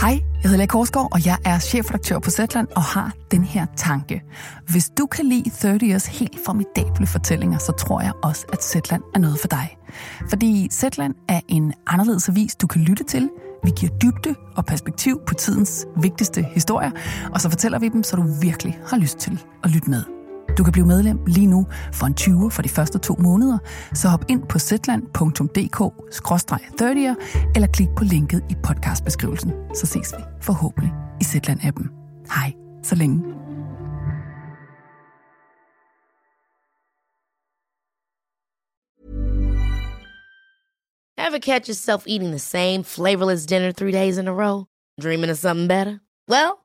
Hej, jeg hedder Lea Korsgaard, og jeg er chefredaktør på Zetland og har den her tanke. Hvis du kan lide 30 Years helt formidable fortællinger, så tror jeg også, at Zetland er noget for dig. Fordi Zetland er en anderledes avis, du kan lytte til. Vi giver dybde og perspektiv på tidens vigtigste historier, og så fortæller vi dem, så du virkelig har lyst til at lytte med. Du kan blive medlem lige nu for en 20 for de første to måneder, så hop ind på zetland.dk-30'er eller klik på linket i podcastbeskrivelsen. Så ses vi forhåbentlig i Zetland-appen. Hej, så længe. Ever catch yourself eating the same flavorless dinner three days in a row? Dreaming of something better? Well,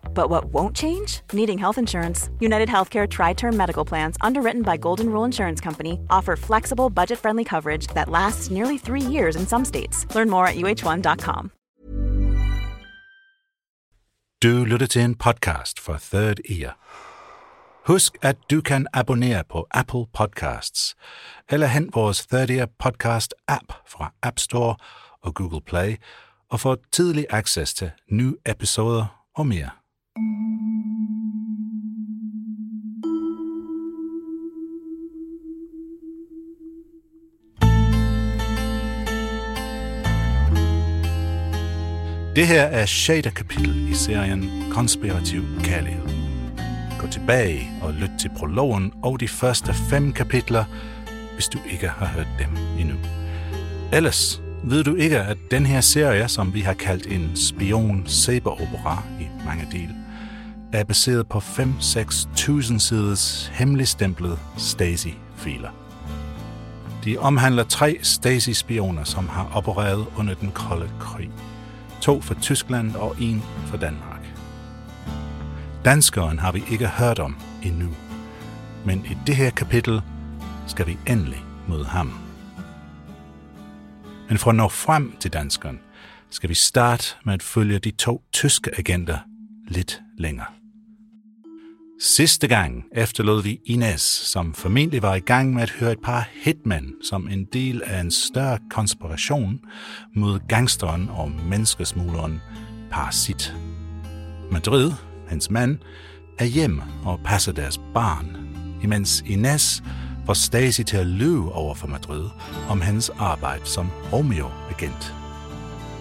But what won't change? Needing health insurance. United Healthcare Tri Term Medical Plans, underwritten by Golden Rule Insurance Company, offer flexible, budget friendly coverage that lasts nearly three years in some states. Learn more at uh1.com. Du lytter til en podcast for Third Ear. Husk, at du kan abonnere på Apple Podcasts, eller hent vores Third Ear Podcast app fra App Store og Google Play, og få tidlig access til nye episoder og mere. Det her er 6. kapitel i serien Konspirativ Kærlighed. Gå tilbage og lyt til prologen og de første fem kapitler, hvis du ikke har hørt dem endnu. Ellers ved du ikke, at den her serie, som vi har kaldt en spion opera i mange dele, er baseret på 5-6.000 siders hemmeligstemplet Stasi-filer. De omhandler tre Stasi-spioner, som har opereret under den kolde krig. To for Tyskland og en for Danmark. Danskeren har vi ikke hørt om endnu, men i det her kapitel skal vi endelig møde ham. Men for at nå frem til danskeren, skal vi starte med at følge de to tyske agenter lidt længere. Sidste gang efterlod vi Ines, som formentlig var i gang med at høre et par hitmen som en del af en større konspiration mod gangsteren og menneskesmugleren Parasit. Madrid, hans mand, er hjem og passer deres barn, imens Ines får Stasi til at lyve over for Madrid om hans arbejde som Romeo-agent.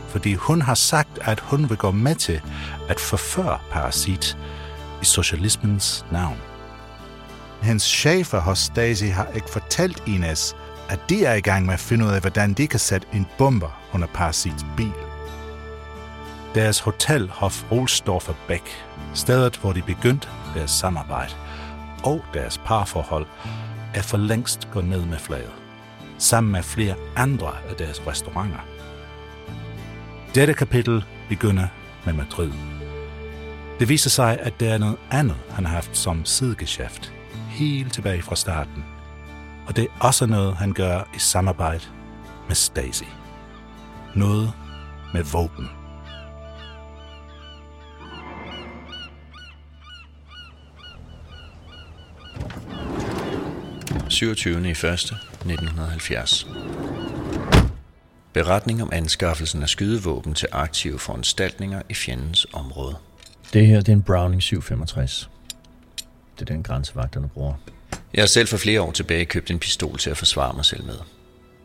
Fordi hun har sagt, at hun vil gå med til at forføre Parasit i socialismens navn. Hans chefer hos Stasi har ikke fortalt Ines, at de er i gang med at finde ud af, hvordan de kan sætte en bomber under Parasits bil. Deres hotel Hof Rolsdorfer Bæk, stedet hvor de begyndte deres samarbejde, og deres parforhold, er for længst gået ned med flaget, sammen med flere andre af deres restauranter. Dette kapitel begynder med Madrid. Det viser sig, at det er noget andet, han har haft som sidegeschæft, helt tilbage fra starten. Og det er også noget, han gør i samarbejde med Stacy. Noget med våben. 27. i 1. 1970. Beretning om anskaffelsen af skydevåben til aktive foranstaltninger i fjendens område. Det her det er en Browning 765. Det er den grænsevagterne bruger. Jeg har selv for flere år tilbage købt en pistol til at forsvare mig selv med.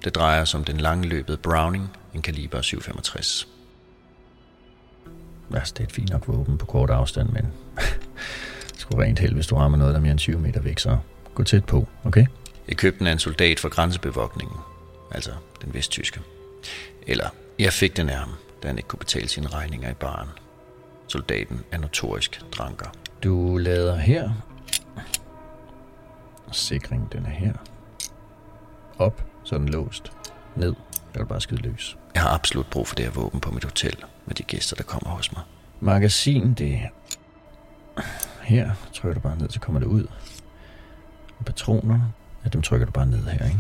Det drejer sig om den langløbede Browning, en kaliber 765. Altså, det er et fint nok våben på kort afstand, men det skulle rent held, hvis du rammer noget, der er mere end 20 meter væk, så gå tæt på, okay? Jeg købte den af en soldat fra grænsebevogtningen, altså den vesttyske. Eller jeg fik den af ham, da han ikke kunne betale sine regninger i baren. Soldaten er notorisk dranker. Du lader her. Sikringen den er her. Op, så er den låst. Ned, jeg vil bare skyde løs. Jeg har absolut brug for det her våben på mit hotel med de gæster, der kommer hos mig. Magasin, det her trykker du bare ned, så kommer det ud. Og patroner, ja, dem trykker du bare ned her, ikke?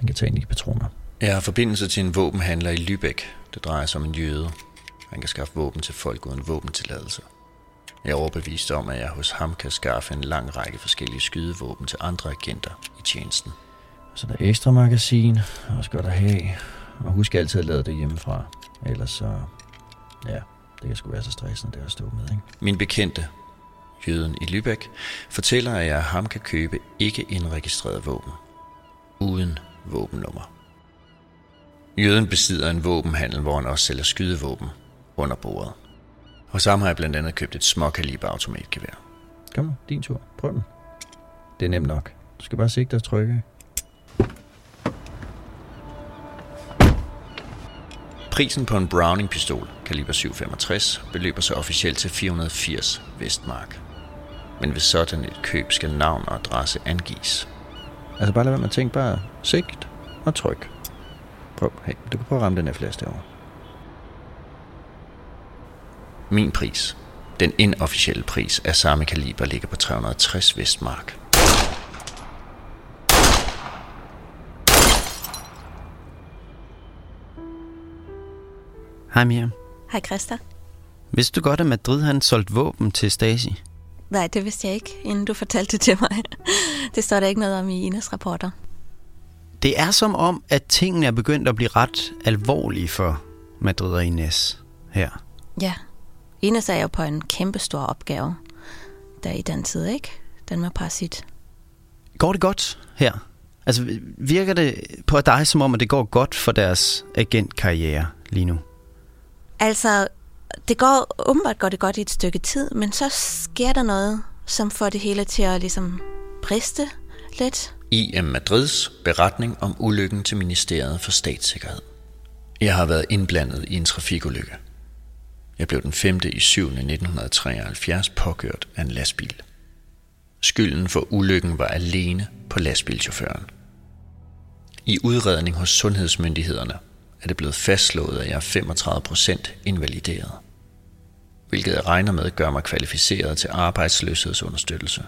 Den kan tage ind i patroner. Jeg har forbindelse til en våbenhandler i Lübeck. Det drejer sig om en jøde. Han kan skaffe våben til folk uden våbentilladelse. Jeg er overbevist om, at jeg hos ham kan skaffe en lang række forskellige skydevåben til andre agenter i tjenesten. Så der er ekstra magasin, også godt at have. Og husk altid at lade det hjemmefra. Ellers så, ja, det kan sgu være så stressende, det at stå med, ikke? Min bekendte, jøden i Lübeck, fortæller, at jeg ham kan købe ikke indregistreret våben. Uden våbennummer. Jøden besidder en våbenhandel, hvor han også sælger skydevåben under bordet. Hos ham har jeg blandt andet købt et småkaliber automatgevær. Kom, din tur. Prøv den. Det er nemt nok. Du skal bare sigte og trykke. Prisen på en Browning-pistol, kaliber 765, beløber sig officielt til 480 vestmark. Men ved sådan et køb skal navn og adresse angives. Altså bare lad være med at tænke bare sigt og tryk. Prøv, hey, du kan prøve at ramme den her flaske derovre. Min pris, den inofficielle pris af samme kaliber, ligger på 360 vestmark. Hej Mia. Hej Christa. Vidste du godt, at Madrid han solgt våben til Stasi? Nej, det vidste jeg ikke, inden du fortalte det til mig. Det står der ikke noget om i Ines rapporter. Det er som om, at tingene er begyndt at blive ret alvorlige for Madrid og Ines her. Ja, Ines er jo på en kæmpe stor opgave, der i den tid, ikke? Den med parasit. Går det godt her? Altså, virker det på dig som om, at det går godt for deres agentkarriere lige nu? Altså, det går åbenbart går det godt i et stykke tid, men så sker der noget, som får det hele til at ligesom briste lidt. IM Madrids beretning om ulykken til Ministeriet for Statssikkerhed. Jeg har været indblandet i en trafikulykke. Jeg blev den 5. i 7. 1973 påkørt af en lastbil. Skylden for ulykken var alene på lastbilchaufføren. I udredning hos sundhedsmyndighederne er det blevet fastslået, at jeg er 35 procent invalideret. Hvilket jeg regner med gør mig kvalificeret til arbejdsløshedsunderstøttelse.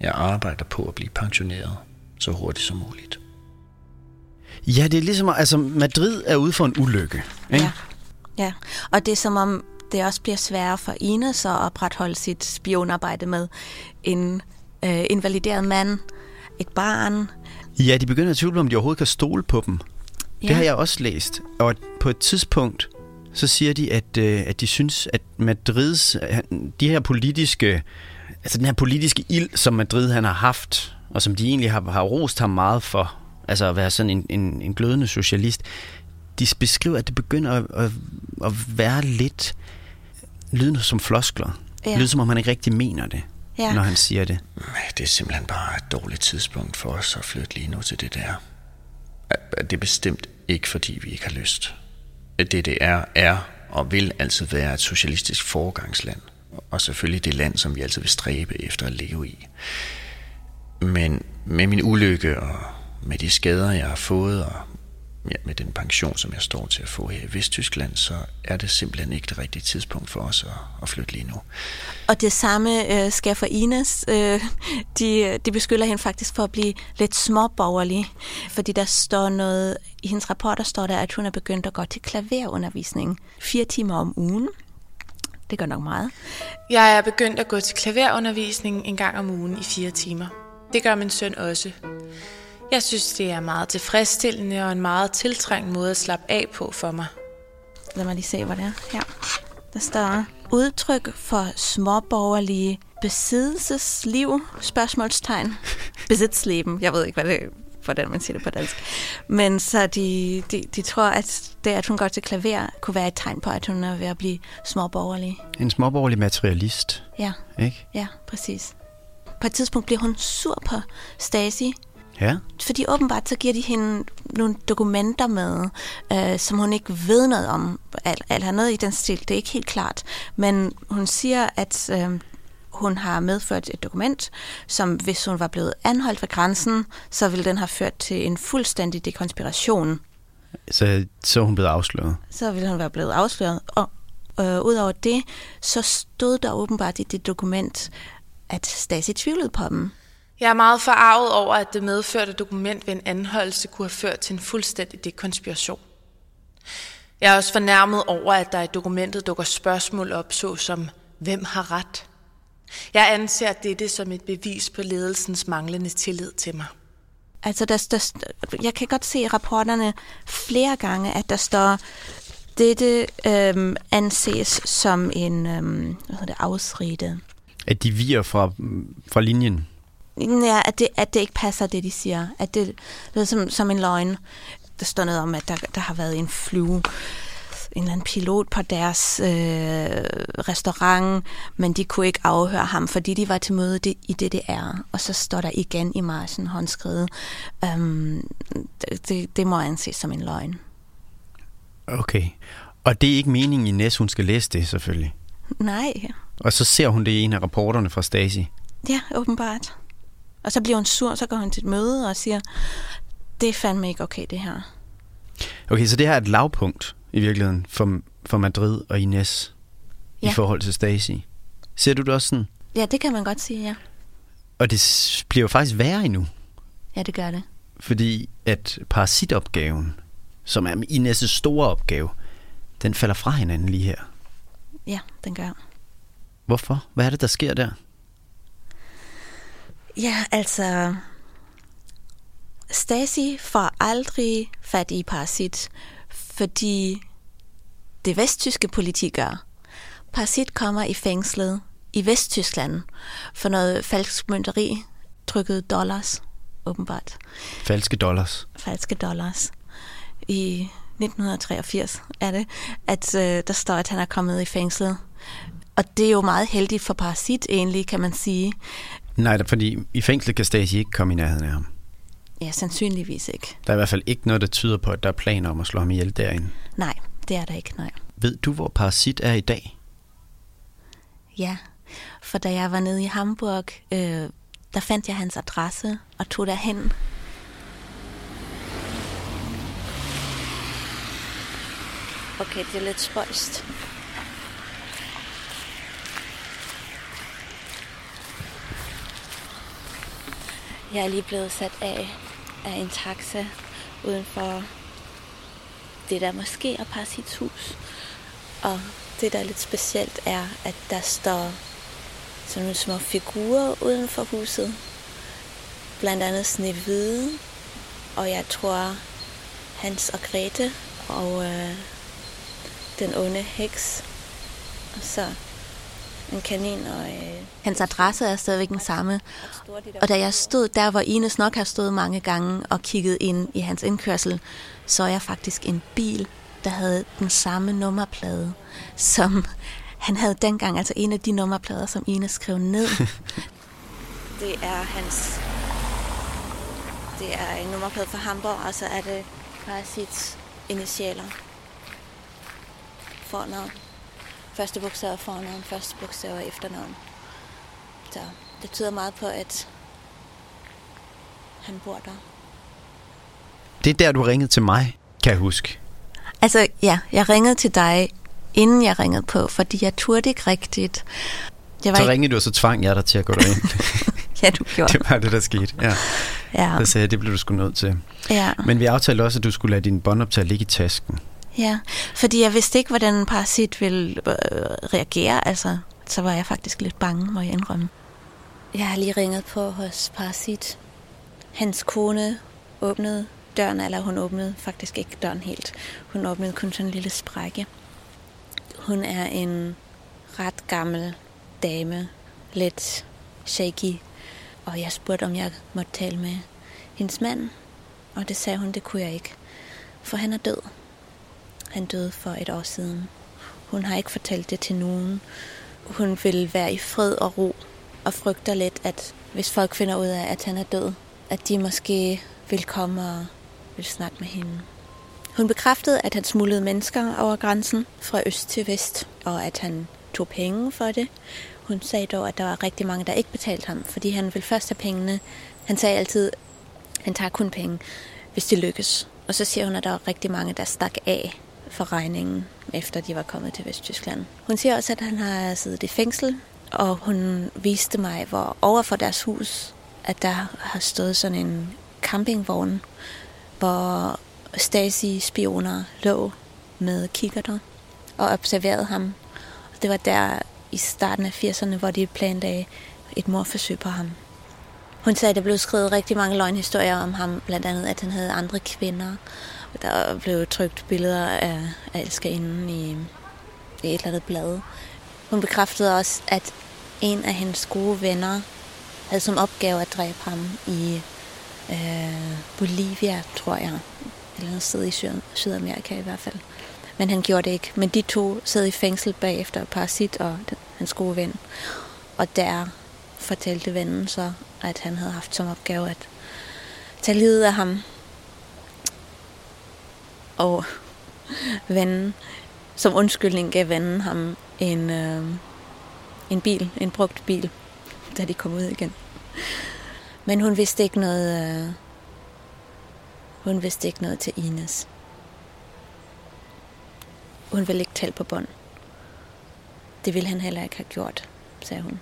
Jeg arbejder på at blive pensioneret så hurtigt som muligt. Ja, det er ligesom, altså Madrid er ude for en ulykke. Ikke? Ja. Ja, og det er som om, det også bliver sværere for Ines at opretholde sit spionarbejde med en øh, invalideret mand, et barn. Ja, de begynder at tvivle, om de overhovedet kan stole på dem. Ja. Det har jeg også læst. Og på et tidspunkt, så siger de, at, øh, at de synes, at Madrids, de her politiske, altså den her politiske ild, som Madrid han har haft, og som de egentlig har, har rost ham meget for, altså at være sådan en, en, en glødende socialist, de beskriver, at det begynder at, at, at være lidt lydende som floskler. Ja. Lyder som om han ikke rigtig mener det, ja. når han siger det. Det er simpelthen bare et dårligt tidspunkt for os at flytte lige nu til det der. Det er bestemt ikke, fordi vi ikke har lyst. Det, det er, er og vil altid være et socialistisk foregangsland. Og selvfølgelig det land, som vi altid vil stræbe efter at leve i. Men med min ulykke og med de skader, jeg har fået, og ja, med den pension, som jeg står til at få her i Vesttyskland, så er det simpelthen ikke det rigtige tidspunkt for os at, at flytte lige nu. Og det samme øh, sker for Ines. Øh, de, de beskylder hende faktisk for at blive lidt småborgerlig, fordi der står noget, i hendes rapporter står der, at hun er begyndt at gå til klaverundervisning fire timer om ugen. Det gør nok meget. Jeg er begyndt at gå til klaverundervisning en gang om ugen i fire timer. Det gør min søn også. Jeg synes, det er meget tilfredsstillende og en meget tiltrængt måde at slappe af på for mig. Lad mig lige se, hvad det er her. Der står udtryk for småborgerlige besiddelsesliv, spørgsmålstegn. Besiddsleben, jeg ved ikke, hvad det hvordan man siger det på dansk. Men så de, de, de tror, at det, at hun går til klaver, kunne være et tegn på, at hun er ved at blive småborgerlig. En småborgerlig materialist. Ja. Ikke? Ja, præcis. På et tidspunkt bliver hun sur på Stasi, Ja. fordi åbenbart så giver de hende nogle dokumenter med, øh, som hun ikke ved noget om, eller noget i den stil, det er ikke helt klart. Men hun siger, at øh, hun har medført et dokument, som hvis hun var blevet anholdt ved grænsen, så ville den have ført til en fuldstændig dekonspiration. Så, så hun blevet afsløret. Så ville hun være blevet afsløret. Og øh, udover det, så stod der åbenbart i det dokument, at Stasi tvivlede på dem. Jeg er meget forarvet over, at det medførte dokument ved en anholdelse kunne have ført til en fuldstændig dekonspiration. Jeg er også fornærmet over, at der i dokumentet dukker spørgsmål op, såsom, hvem har ret? Jeg anser dette som et bevis på ledelsens manglende tillid til mig. Altså, der, der, jeg kan godt se i rapporterne flere gange, at der står, dette øhm, anses som en øhm, hvad hedder det, afsrede. At de virer fra, fra linjen. Ja, at det, at det ikke passer, det de siger. At det, det er som, som en løgn. Der står noget om, at der, der har været en flyve en eller anden pilot på deres øh, restaurant, men de kunne ikke afhøre ham, fordi de var til møde i DDR. Og så står der igen i marchen håndskrevet, øhm, det, det må anses som en løgn. Okay. Og det er ikke meningen i Næs, hun skal læse det selvfølgelig? Nej. Og så ser hun det i en af rapporterne fra Stasi? Ja, åbenbart. Og så bliver hun sur, så går hun til et møde og siger, det er fandme ikke okay, det her. Okay, så det her er et lavpunkt i virkeligheden for, for Madrid og Ines ja. i forhold til Stasi. Ser du det også sådan? Ja, det kan man godt sige, ja. Og det bliver jo faktisk værre endnu. Ja, det gør det. Fordi at parasitopgaven, som er Ines' store opgave, den falder fra hinanden lige her. Ja, den gør. Hvorfor? Hvad er det, der sker der? Ja, altså... Stasi får aldrig fat i parasit, fordi det vesttyske politi gør. Parasit kommer i fængslet i Vesttyskland for noget falsk mønteri, trykket dollars, åbenbart. Falske dollars? Falske dollars. I 1983 er det, at øh, der står, at han er kommet i fængslet. Og det er jo meget heldigt for Parasit egentlig, kan man sige. Nej, fordi i fængslet kan Stasi ikke komme i nærheden af ham. Ja, sandsynligvis ikke. Der er i hvert fald ikke noget, der tyder på, at der er planer om at slå ham ihjel derinde. Nej, det er der ikke, nej. Ved du, hvor Parasit er i dag? Ja, for da jeg var nede i Hamburg, øh, der fandt jeg hans adresse og tog derhen. Okay, det er lidt spøjst. Jeg er lige blevet sat af af en taxa uden for det der måske er parasitshus. Og det, der er lidt specielt, er, at der står sådan nogle små figurer uden for huset. Blandt andet Snevide, og jeg tror Hans og Grete, og øh, den onde heks. Og så en kanin. Og, øh... Hans adresse er stadigvæk den samme. Og da jeg stod der, hvor Ines nok har stået mange gange og kigget ind i hans indkørsel, så jeg faktisk en bil, der havde den samme nummerplade, som han havde dengang. Altså en af de nummerplader, som Ines skrev ned. det er hans... Det er en nummerplade fra Hamburg, og så er det Parasits initialer. Fornavn første bogstav er fornavn, første bogstav er efternavn. Så det tyder meget på, at han bor der. Det er der, du ringede til mig, kan jeg huske. Altså, ja, jeg ringede til dig, inden jeg ringede på, fordi jeg turde ikke rigtigt. Jeg var så ikke... ringede du, og så tvang jeg dig til at gå derind. ja, du gjorde. Det var det, der skete, ja. ja. Så sagde jeg, det blev du sgu nødt til. Ja. Men vi aftalte også, at du skulle lade din båndoptag ligge i tasken. Ja, fordi jeg vidste ikke, hvordan en parasit ville øh, reagere. Altså, så var jeg faktisk lidt bange, må jeg indrømme. Jeg har lige ringet på hos Parasit. Hans kone åbnede døren, eller hun åbnede faktisk ikke døren helt. Hun åbnede kun sådan en lille sprække. Hun er en ret gammel dame, lidt shaky, og jeg spurgte, om jeg måtte tale med hendes mand, og det sagde hun, det kunne jeg ikke, for han er død. Han døde for et år siden. Hun har ikke fortalt det til nogen. Hun vil være i fred og ro og frygter lidt, at hvis folk finder ud af, at han er død, at de måske vil komme og vil snakke med hende. Hun bekræftede, at han smuglede mennesker over grænsen fra øst til vest, og at han tog penge for det. Hun sagde dog, at der var rigtig mange, der ikke betalte ham, fordi han ville først have pengene. Han sagde altid, at han tager kun penge, hvis det lykkes. Og så siger hun, at der var rigtig mange, der stak af for regningen, efter de var kommet til Vesttyskland. Hun siger også, at han har siddet i fængsel, og hun viste mig, hvor over for deres hus, at der har stået sådan en campingvogn, hvor Stasi-spioner lå med kikkerter og observerede ham. Og det var der i starten af 80'erne, hvor de planlagde et morforsøg på ham. Hun sagde, at der blev skrevet rigtig mange løgnhistorier om ham, blandt andet, at han havde andre kvinder. Der blev trykt billeder af, af elskerinden i, i et eller andet blad. Hun bekræftede også, at en af hendes gode venner havde som opgave at dræbe ham i øh, Bolivia, tror jeg. Eller et sted i Syd- Sydamerika i hvert fald. Men han gjorde det ikke. Men de to sad i fængsel bagefter, Parasit og den, hans gode ven. Og der fortalte vennen så, at han havde haft som opgave at tage livet af ham. Og vennen, som undskyldning gav vennen ham en, øh, en bil, en brugt bil, da de kom ud igen. Men hun vidste ikke noget, øh, hun vidste ikke noget til Ines. Hun ville ikke tale på bånd. Det ville han heller ikke have gjort, sagde hun.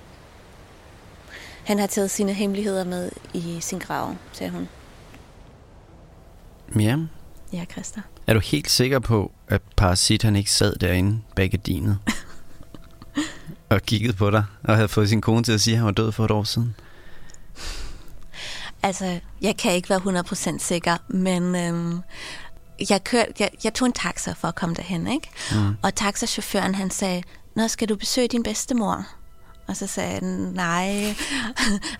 Han har taget sine hemmeligheder med i sin grav, sagde hun. Ja. Ja, Christa. Er du helt sikker på, at Parasit han ikke sad derinde bag gardinet og kiggede på dig og havde fået sin kone til at sige, at han var død for et år siden? Altså, jeg kan ikke være 100% sikker, men øhm, jeg, kørte, jeg, jeg tog en taxa for at komme derhen, ikke? Mm. Og taxachaufføren, han sagde, Nå, skal du besøge din bedstemor? Og så sagde han, nej.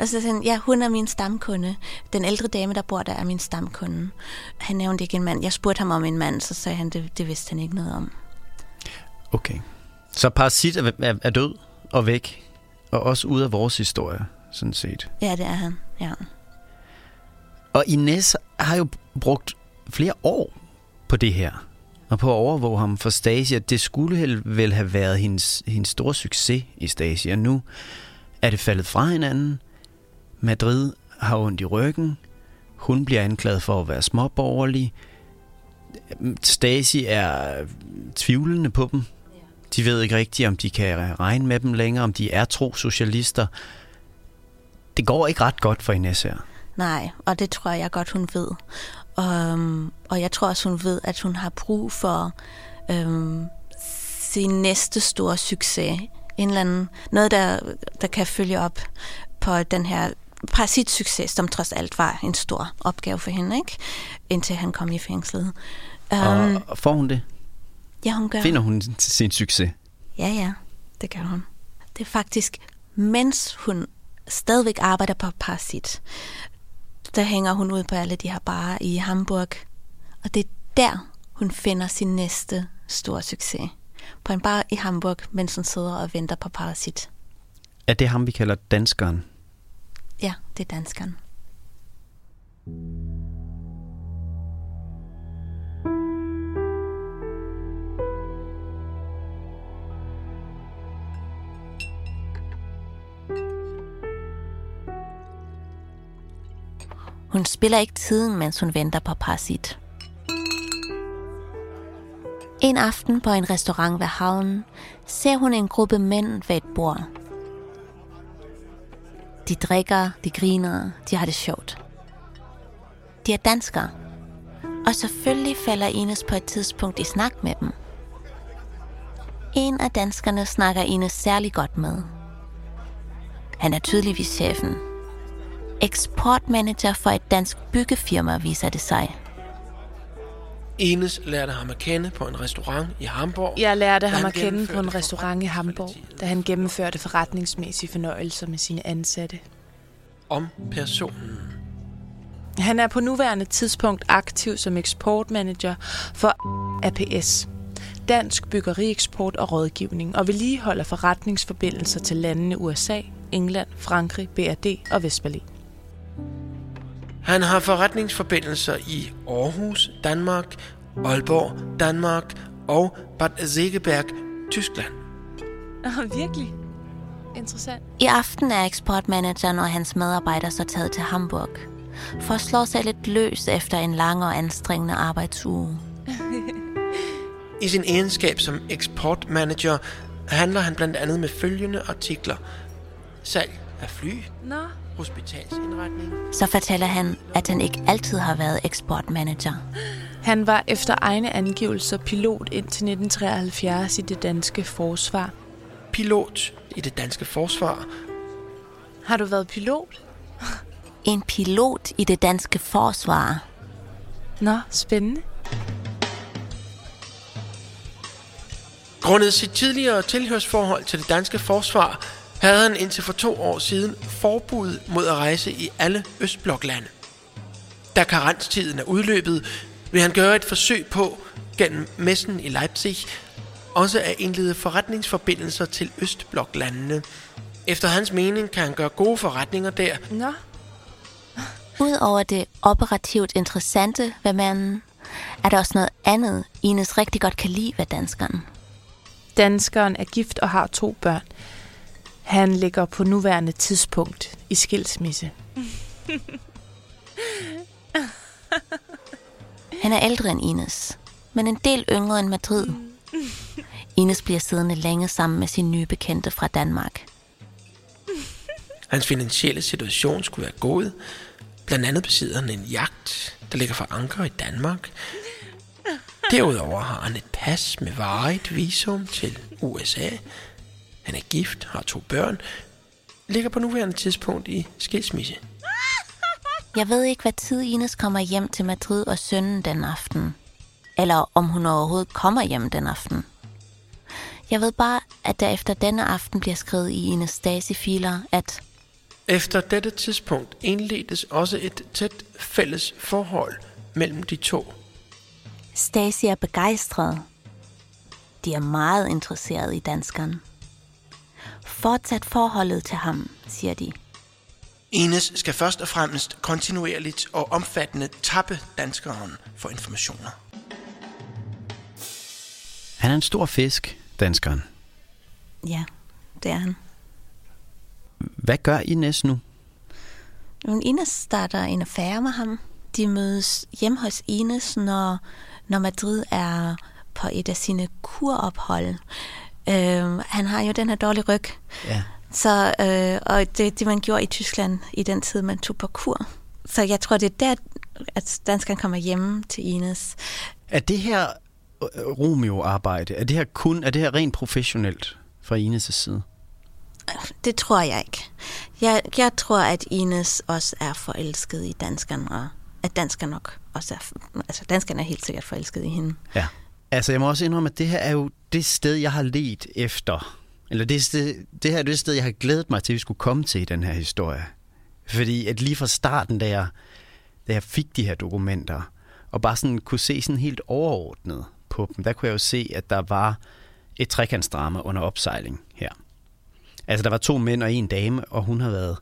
og så sagde han, ja, hun er min stamkunde. Den ældre dame, der bor der, er min stamkunde. Han nævnte ikke en mand. Jeg spurgte ham om en mand, så sagde han, det, det vidste han ikke noget om. Okay. Så Parasit er, er, er død og væk, og også ude af vores historie, sådan set. Ja, det er han, ja. Og Ines har jo brugt flere år på det her, og på at overvåge ham for Stasia. Det skulle vel have været hendes, hendes store succes i Stasia. Nu er det faldet fra hinanden. Madrid har ondt i ryggen. Hun bliver anklaget for at være småborgerlig. Stasi er tvivlende på dem. De ved ikke rigtigt, om de kan regne med dem længere, om de er tro socialister. Det går ikke ret godt for Ines her. Nej, og det tror jeg godt, hun ved. Um, og jeg tror også, hun ved, at hun har brug for um, sin næste store succes. En eller anden, noget, der, der kan følge op på den her parasitsucces, som trods alt var en stor opgave for hende, ikke? indtil han kom i fængslet. Um, og får hun det? Ja, hun gør. Finder hun sin succes? Ja, ja, det gør hun. Det er faktisk, mens hun stadigvæk arbejder på Parasit, der hænger hun ud på alle de her barer i Hamburg. Og det er der, hun finder sin næste store succes. På en bar i Hamburg, mens hun sidder og venter på Parasit. Er det ham, vi kalder danskeren? Ja, det er danskeren. Hun spiller ikke tiden, mens hun venter på Parasit. En aften på en restaurant ved havnen ser hun en gruppe mænd ved et bord. De drikker, de griner, de har det sjovt. De er danskere. Og selvfølgelig falder Ines på et tidspunkt i snak med dem. En af danskerne snakker Ines særlig godt med. Han er tydeligvis chefen, eksportmanager for et dansk byggefirma, viser det sig. Enes lærte ham at kende på en restaurant i Hamburg. Jeg lærte ham at kende på en restaurant i Hamburg, da han gennemførte forretningsmæssige fornøjelser med sine ansatte. Om personen. Han er på nuværende tidspunkt aktiv som eksportmanager for APS, Dansk Byggerieksport og Rådgivning, og vedligeholder forretningsforbindelser til landene USA, England, Frankrig, BRD og Vestberlin. Han har forretningsforbindelser i Aarhus, Danmark, Aalborg, Danmark og Bad Segeberg, Tyskland. Oh, virkelig? Interessant. I aften er eksportmanageren og hans medarbejdere så taget til Hamburg for at slå sig lidt løs efter en lang og anstrengende arbejdsuge. I sin egenskab som eksportmanager handler han blandt andet med følgende artikler. Salg af fly, Nå, hospitalsindretning, Så fortæller han, at han ikke altid har været eksportmanager. han var efter egne angivelser pilot indtil 1973 i det danske forsvar. pilot i det danske forsvar, Har du været pilot? En pilot i det danske forsvar. Nå, spændende. Grundet sit tidligere tilhørsforhold til det danske forsvar, havde han indtil for to år siden forbud mod at rejse i alle Østbloklande. Da karenstiden er udløbet, vil han gøre et forsøg på, gennem messen i Leipzig, også at indlede forretningsforbindelser til Østbloklandene. Efter hans mening kan han gøre gode forretninger der, Nå, Udover det operativt interessante ved manden, er der også noget andet, Ines rigtig godt kan lide ved danskeren. danskeren er gift og har to børn. Han ligger på nuværende tidspunkt i skilsmisse. Han er ældre end Ines, men en del yngre end Madrid. Ines bliver siddende længe sammen med sin nye bekendte fra Danmark. Hans finansielle situation skulle være god. Blandt andet besidder han en jagt, der ligger for anker i Danmark. Derudover har han et pas med varigt visum til USA. Han er gift, har to børn, ligger på nuværende tidspunkt i skilsmisse. Jeg ved ikke, hvad tid Ines kommer hjem til Madrid og sønnen den aften. Eller om hun overhovedet kommer hjem den aften. Jeg ved bare, at der efter denne aften bliver skrevet i Ines Stasi-filer, at Efter dette tidspunkt indledtes også et tæt fælles forhold mellem de to. Stasi er begejstret. De er meget interesseret i danskeren. Fortsat forholdet til ham, siger de. Ines skal først og fremmest kontinuerligt og omfattende tappe danskeren for informationer. Han er en stor fisk, danskeren. Ja, det er han. Hvad gør Ines nu? Men Ines starter en affære med ham. De mødes hjem hos Ines, når, når Madrid er på et af sine kurophold. Øh, han har jo den her dårlige ryg. Ja. Så, øh, og det det, man gjorde i Tyskland i den tid, man tog på kur. Så jeg tror, det er der, at danskeren kommer hjem til Ines. Er det her øh, Romeo-arbejde, er det her kun, er det her rent professionelt fra Ines' side? Det tror jeg ikke. Jeg, jeg tror, at Ines også er forelsket i danskeren, og at danskeren nok også er... Altså, danskeren er helt sikkert forelsket i hende. Ja. Altså, jeg må også indrømme, at det her er jo det sted, jeg har let efter. Eller det, sted, det her er det sted, jeg har glædet mig til, at vi skulle komme til i den her historie. Fordi at lige fra starten, da jeg, da jeg fik de her dokumenter, og bare sådan kunne se sådan helt overordnet på dem, der kunne jeg jo se, at der var et trekantsdrama under opsejling her. Altså, der var to mænd og en dame, og hun har været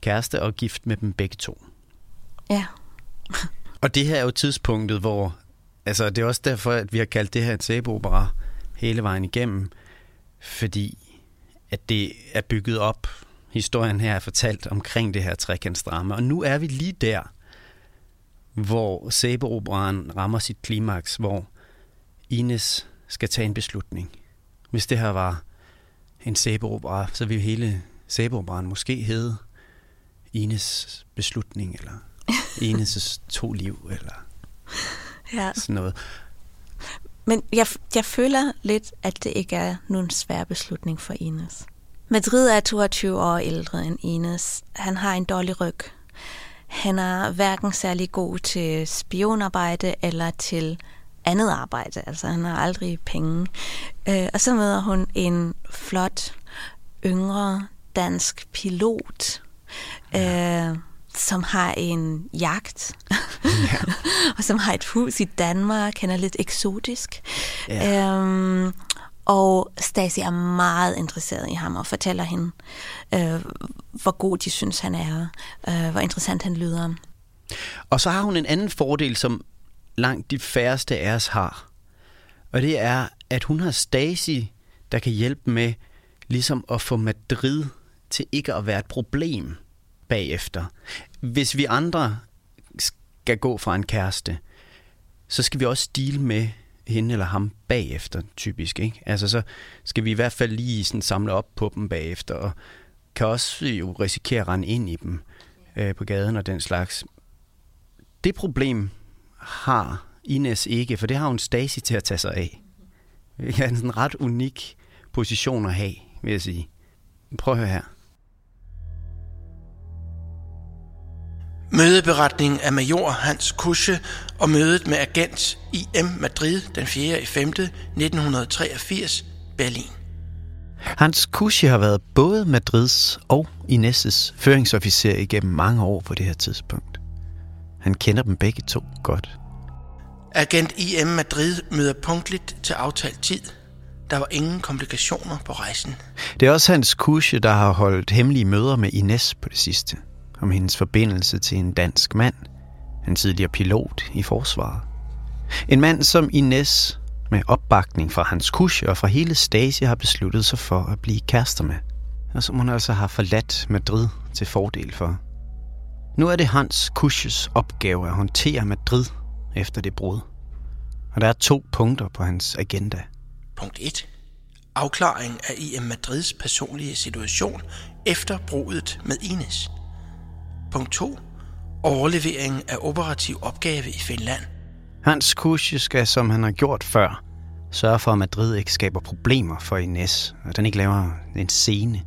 kæreste og gift med dem begge to. Ja. Og det her er jo tidspunktet, hvor... Altså, det er også derfor, at vi har kaldt det her en sæbeopera hele vejen igennem. Fordi at det er bygget op. Historien her er fortalt omkring det her trekantsdrama. Og nu er vi lige der, hvor sæbeoperaen rammer sit klimaks, hvor Ines skal tage en beslutning. Hvis det her var en sæbeopera, så ville hele sæbeoperaen måske hedde Ines beslutning, eller Ines' to liv, eller ja. sådan noget. Men jeg, jeg føler lidt, at det ikke er nogen svær beslutning for Ines. Madrid er 22 år ældre end Ines. Han har en dårlig ryg. Han er hverken særlig god til spionarbejde eller til andet arbejde. Altså, han har aldrig penge. Øh, og så møder hun en flot, yngre dansk pilot, øh, som har en jagt, ja. og som har et hus i Danmark. Han er lidt eksotisk. Ja. Øhm, og Stasi er meget interesseret i ham og fortæller hende, øh, hvor god de synes, han er, øh, hvor interessant han lyder. Og så har hun en anden fordel, som langt de færreste af os har. Og det er, at hun har Stasi, der kan hjælpe med ligesom at få Madrid til ikke at være et problem bagefter. Hvis vi andre skal gå fra en kæreste, så skal vi også dele med hende eller ham bagefter, typisk. Ikke? Altså så skal vi i hvert fald lige sådan samle op på dem bagefter, og kan også jo risikere at rende ind i dem øh, på gaden og den slags. Det problem har Ines ikke, for det har hun Stasi til at tage sig af. Det er en sådan ret unik position at have, vil jeg sige. Prøv at høre her. Mødeberetningen af major Hans Kusche og mødet med agent IM Madrid den 4. i 5. 1983, Berlin. Hans Kusche har været både Madrids og Ines' føringsofficer igennem mange år på det her tidspunkt. Han kender dem begge to godt. Agent IM Madrid møder punktligt til aftalt tid. Der var ingen komplikationer på rejsen. Det er også Hans Kusche, der har holdt hemmelige møder med Ines på det sidste – om hendes forbindelse til en dansk mand, en tidligere pilot i forsvaret. En mand, som Ines med opbakning fra hans kusch og fra hele Stasi har besluttet sig for at blive kærester med, og som hun altså har forladt Madrid til fordel for. Nu er det Hans Kusches opgave at håndtere Madrid efter det brud. Og der er to punkter på hans agenda. Punkt 1. Afklaring af IM Madrids personlige situation efter brudet med Ines. Punkt 2. Overlevering af operativ opgave i Finland. Hans Kusche skal, som han har gjort før, sørge for, at Madrid ikke skaber problemer for Ines, og den ikke laver en scene.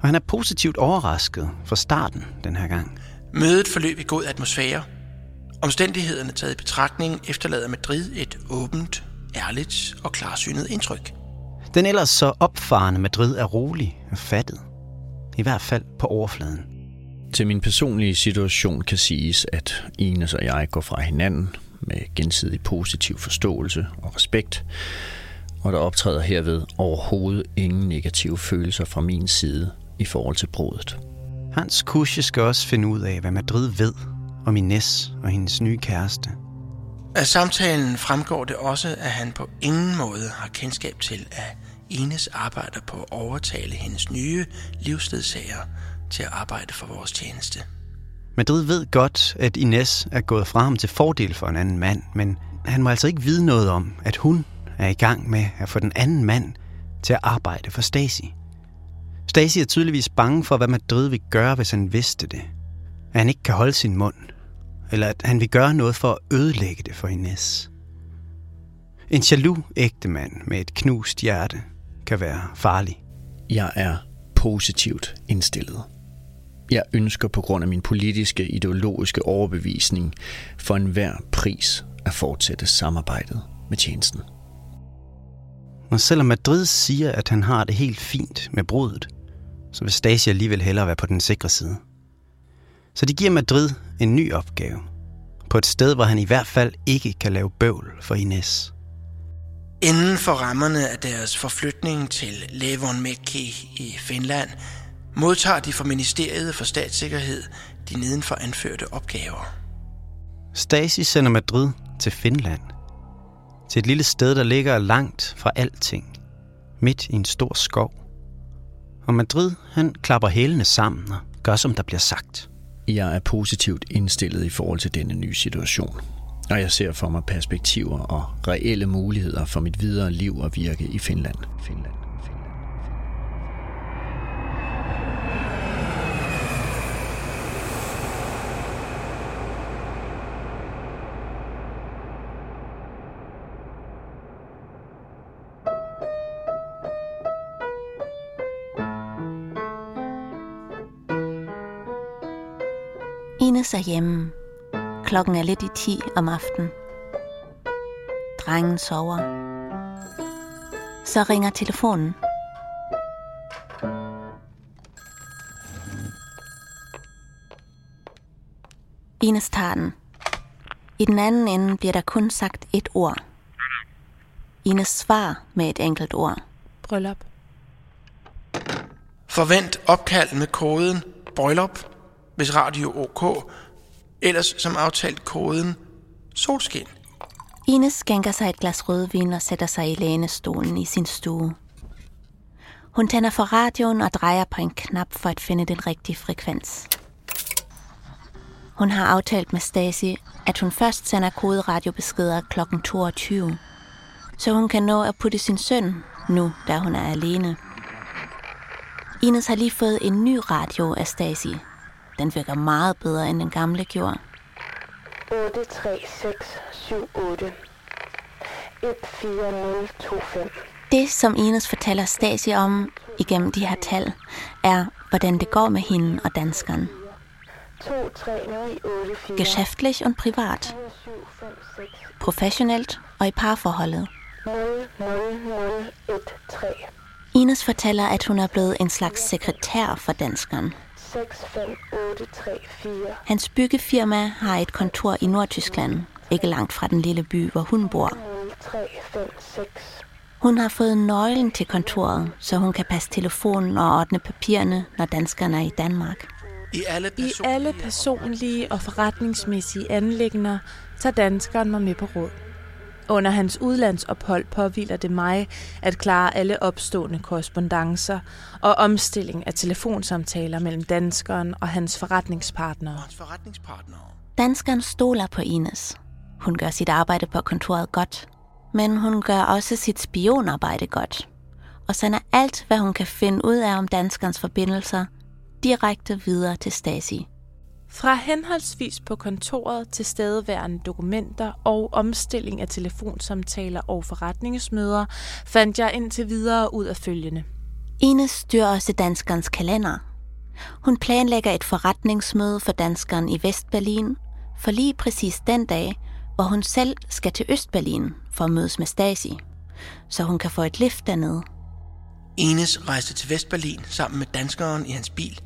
Og han er positivt overrasket fra starten den her gang. Mødet forløb i god atmosfære. Omstændighederne taget i betragtning efterlader Madrid et åbent, ærligt og klarsynet indtryk. Den ellers så opfarende Madrid er rolig og fattet. I hvert fald på overfladen. Til min personlige situation kan siges, at Ines og jeg går fra hinanden med gensidig positiv forståelse og respekt, og der optræder herved overhovedet ingen negative følelser fra min side i forhold til brudet. Hans Kusche skal også finde ud af, hvad Madrid ved om Ines og hendes nye kæreste. Af samtalen fremgår det også, at han på ingen måde har kendskab til, at Ines arbejder på at overtale hendes nye livsledsager til at arbejde for vores tjeneste. Madrid ved godt, at Ines er gået fra ham til fordel for en anden mand, men han må altså ikke vide noget om, at hun er i gang med at få den anden mand til at arbejde for Stasi. Stasi er tydeligvis bange for, hvad Madrid vil gøre, hvis han vidste det. At han ikke kan holde sin mund. Eller at han vil gøre noget for at ødelægge det for Ines. En jaloux ægtemand med et knust hjerte kan være farlig. Jeg er positivt indstillet. Jeg ønsker på grund af min politiske, ideologiske overbevisning for enhver pris at fortsætte samarbejdet med tjenesten. Og selvom Madrid siger, at han har det helt fint med brudet, så vil Stasi alligevel hellere være på den sikre side. Så de giver Madrid en ny opgave. På et sted, hvor han i hvert fald ikke kan lave bøvl for Ines. Inden for rammerne af deres forflytning til Levonmäki i Finland – modtager de fra Ministeriet for Statssikkerhed de nedenfor anførte opgaver. Stasi sender Madrid til Finland. Til et lille sted, der ligger langt fra alting. Midt i en stor skov. Og Madrid, han klapper hælene sammen og gør, som der bliver sagt. Jeg er positivt indstillet i forhold til denne nye situation. Og jeg ser for mig perspektiver og reelle muligheder for mit videre liv og virke i Finland. Finland. Er hjemme. Klokken er lidt i 10 om aftenen. Drengen sover. Så ringer telefonen. Ines tager den. I den anden ende bliver der kun sagt et ord. Ines svar med et enkelt ord. Bryllup. Forvent opkald med koden bryllup hvis radio OK, ellers som aftalt koden solskin. Ines skænker sig et glas rødvin og sætter sig i lænestolen i sin stue. Hun tænder for radioen og drejer på en knap for at finde den rigtige frekvens. Hun har aftalt med Stasi, at hun først sender koderadiobeskeder kl. 22. så hun kan nå at putte sin søn, nu da hun er alene. Ines har lige fået en ny radio af Stasi. Den virker meget bedre, end den gamle gjorde. 8, 3, 6, 7, 8. 1, 4, 0, 2, 5. Det, som Ines fortæller Stasi om igennem de her tal, er, hvordan det går med hende og danskeren. 2, 3, 9, 8, 4. Geschäftlich und privat. Professionelt og i parforholdet. 0, 0, 0, 1, 3. Ines fortæller, at hun er blevet en slags sekretær for danskeren. 6, 5, 8, 3, 4. Hans byggefirma har et kontor i Nordtyskland, ikke langt fra den lille by, hvor hun bor. 0, 3, 5, 6. Hun har fået nøglen til kontoret, så hun kan passe telefonen og ordne papirerne, når danskerne er i Danmark. I alle, I alle personlige og forretningsmæssige anlægner tager danskeren mig med på råd. Under hans udlandsophold påviler det mig at klare alle opstående korrespondencer og omstilling af telefonsamtaler mellem danskeren og hans forretningspartnere. Hans forretningspartnere. Danskeren stoler på Ines. Hun gør sit arbejde på kontoret godt, men hun gør også sit spionarbejde godt. Og sender alt, hvad hun kan finde ud af om danskernes forbindelser, direkte videre til Stasi. Fra henholdsvis på kontoret til stedeværende dokumenter og omstilling af telefonsamtaler og forretningsmøder, fandt jeg indtil videre ud af følgende. Ines styrer også danskernes kalender. Hun planlægger et forretningsmøde for danskeren i Vestberlin, for lige præcis den dag, hvor hun selv skal til Østberlin for at mødes med Stasi, så hun kan få et lift dernede. Ines rejste til Vestberlin sammen med danskeren i hans bil,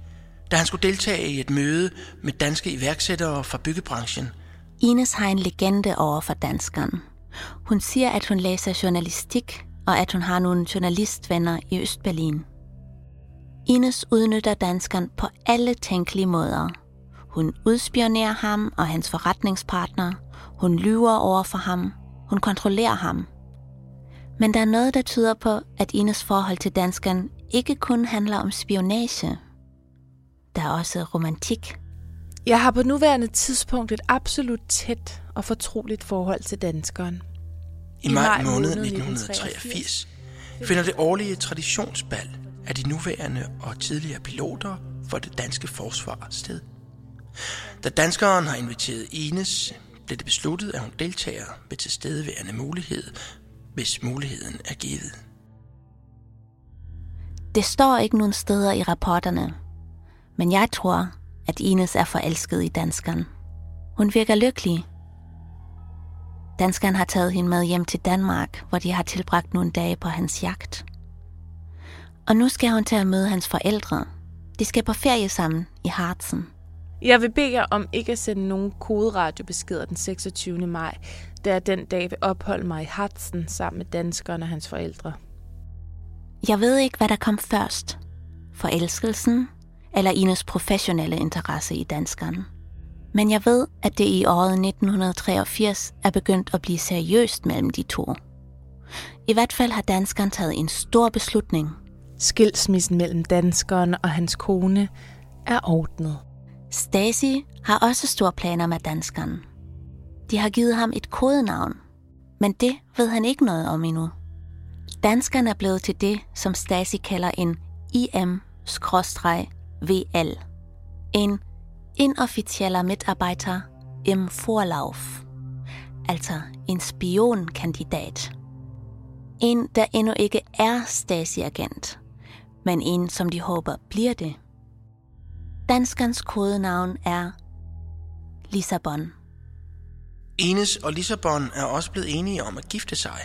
da han skulle deltage i et møde med danske iværksættere fra byggebranchen. Ines har en legende over for danskeren. Hun siger, at hun læser journalistik, og at hun har nogle journalistvenner i Østberlin. Ines udnytter danskeren på alle tænkelige måder. Hun udspionerer ham og hans forretningspartner. Hun lyver over for ham. Hun kontrollerer ham. Men der er noget, der tyder på, at Ines forhold til danskeren ikke kun handler om spionage. Der er også romantik. Jeg har på nuværende tidspunkt et absolut tæt og fortroligt forhold til danskeren. I maj måned 1983 finder det årlige traditionsbal af de nuværende og tidligere piloter for det danske forsvar sted. Da danskeren har inviteret Ines, blev det besluttet, at hun deltager ved tilstedeværende mulighed, hvis muligheden er givet. Det står ikke nogen steder i rapporterne, men jeg tror, at Ines er forelsket i danskeren. Hun virker lykkelig. Danskeren har taget hende med hjem til Danmark, hvor de har tilbragt nogle dage på hans jagt. Og nu skal hun til at møde hans forældre. De skal på ferie sammen i Harzen. Jeg vil bede jer om ikke at sende nogen koderadiobeskeder den 26. maj, da jeg den dag vil opholde mig i Harzen sammen med danskeren og hans forældre. Jeg ved ikke, hvad der kom først. Forelskelsen eller Ines professionelle interesse i danskeren. Men jeg ved, at det i året 1983 er begyndt at blive seriøst mellem de to. I hvert fald har danskeren taget en stor beslutning. Skilsmissen mellem danskeren og hans kone er ordnet. Stasi har også store planer med danskeren. De har givet ham et kodenavn, men det ved han ikke noget om endnu. Danskeren er blevet til det, som Stasi kalder en IM-VL. En inoffizieller Mitarbeiter im Vorlauf. Altså en spionkandidat. En, der endnu ikke er Stasi-agent, men en, som de håber bliver det. Danskernes kodenavn er Lissabon. Ines og Lissabon er også blevet enige om at gifte sig.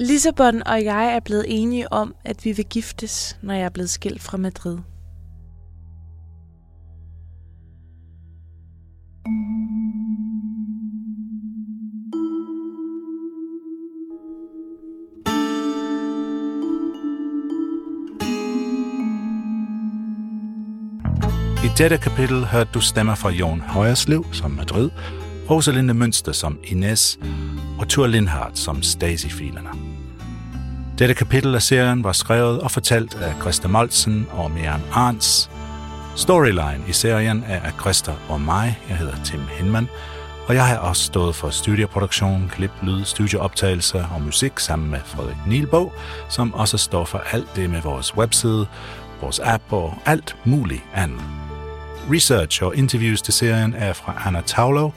Lissabon og jeg er blevet enige om, at vi vil giftes, når jeg er blevet skilt fra Madrid. Dette kapitel hørte du stemmer fra Jon Højerslev som Madrid, Rosalinde Mønster som Ines og Thur Lindhardt som Stasi-filerne. Dette kapitel af serien var skrevet og fortalt af Christa Molsen og Miriam Arns. Storyline i serien er af Christa og mig, jeg hedder Tim Hinman, Og jeg har også stået for studioproduktion, klip, lyd, studieoptagelser og musik sammen med Frederik Nielbo, som også står for alt det med vores webside, vores app og alt muligt andet. Research og interviews til serien er fra Anna Taulow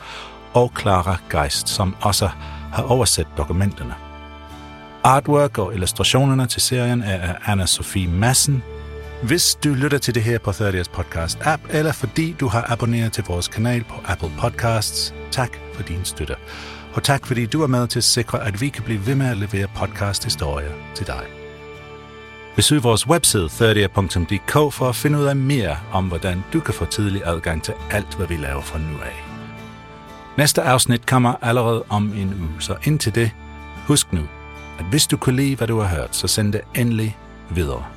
og Clara Geist, som også har oversat dokumenterne. Artwork og illustrationerne til serien er af Anna Sofie Massen. Hvis du lytter til det her på 30's podcast app, eller fordi du har abonneret til vores kanal på Apple Podcasts, tak for din støtte. Og tak fordi du er med til at sikre, at vi kan blive ved med at levere podcast-historier til dig. Besøg vores webside 30.dk for at finde ud af mere om, hvordan du kan få tidlig adgang til alt, hvad vi laver fra nu af. Næste afsnit kommer allerede om en uge, så indtil det, husk nu, at hvis du kunne lide, hvad du har hørt, så send det endelig videre.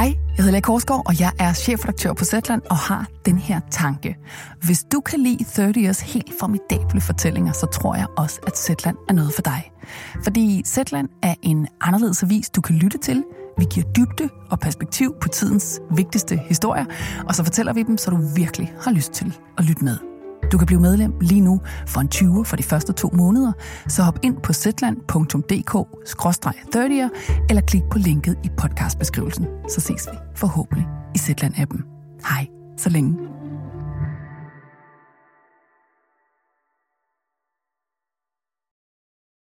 Hej, jeg hedder Lea Korsgaard, og jeg er chefredaktør på Zetland og har den her tanke. Hvis du kan lide 30 Years helt formidable fortællinger, så tror jeg også, at Zetland er noget for dig. Fordi Zetland er en anderledes avis, du kan lytte til. Vi giver dybde og perspektiv på tidens vigtigste historier, og så fortæller vi dem, så du virkelig har lyst til at lytte med. Du kan blive medlem lige nu for en 20 for de første to måneder, så hop ind på zland.dk-30'er eller klik på linket i podcastbeskrivelsen. Så ses vi forhåbentlig i Zetland-appen. Hej, så længe.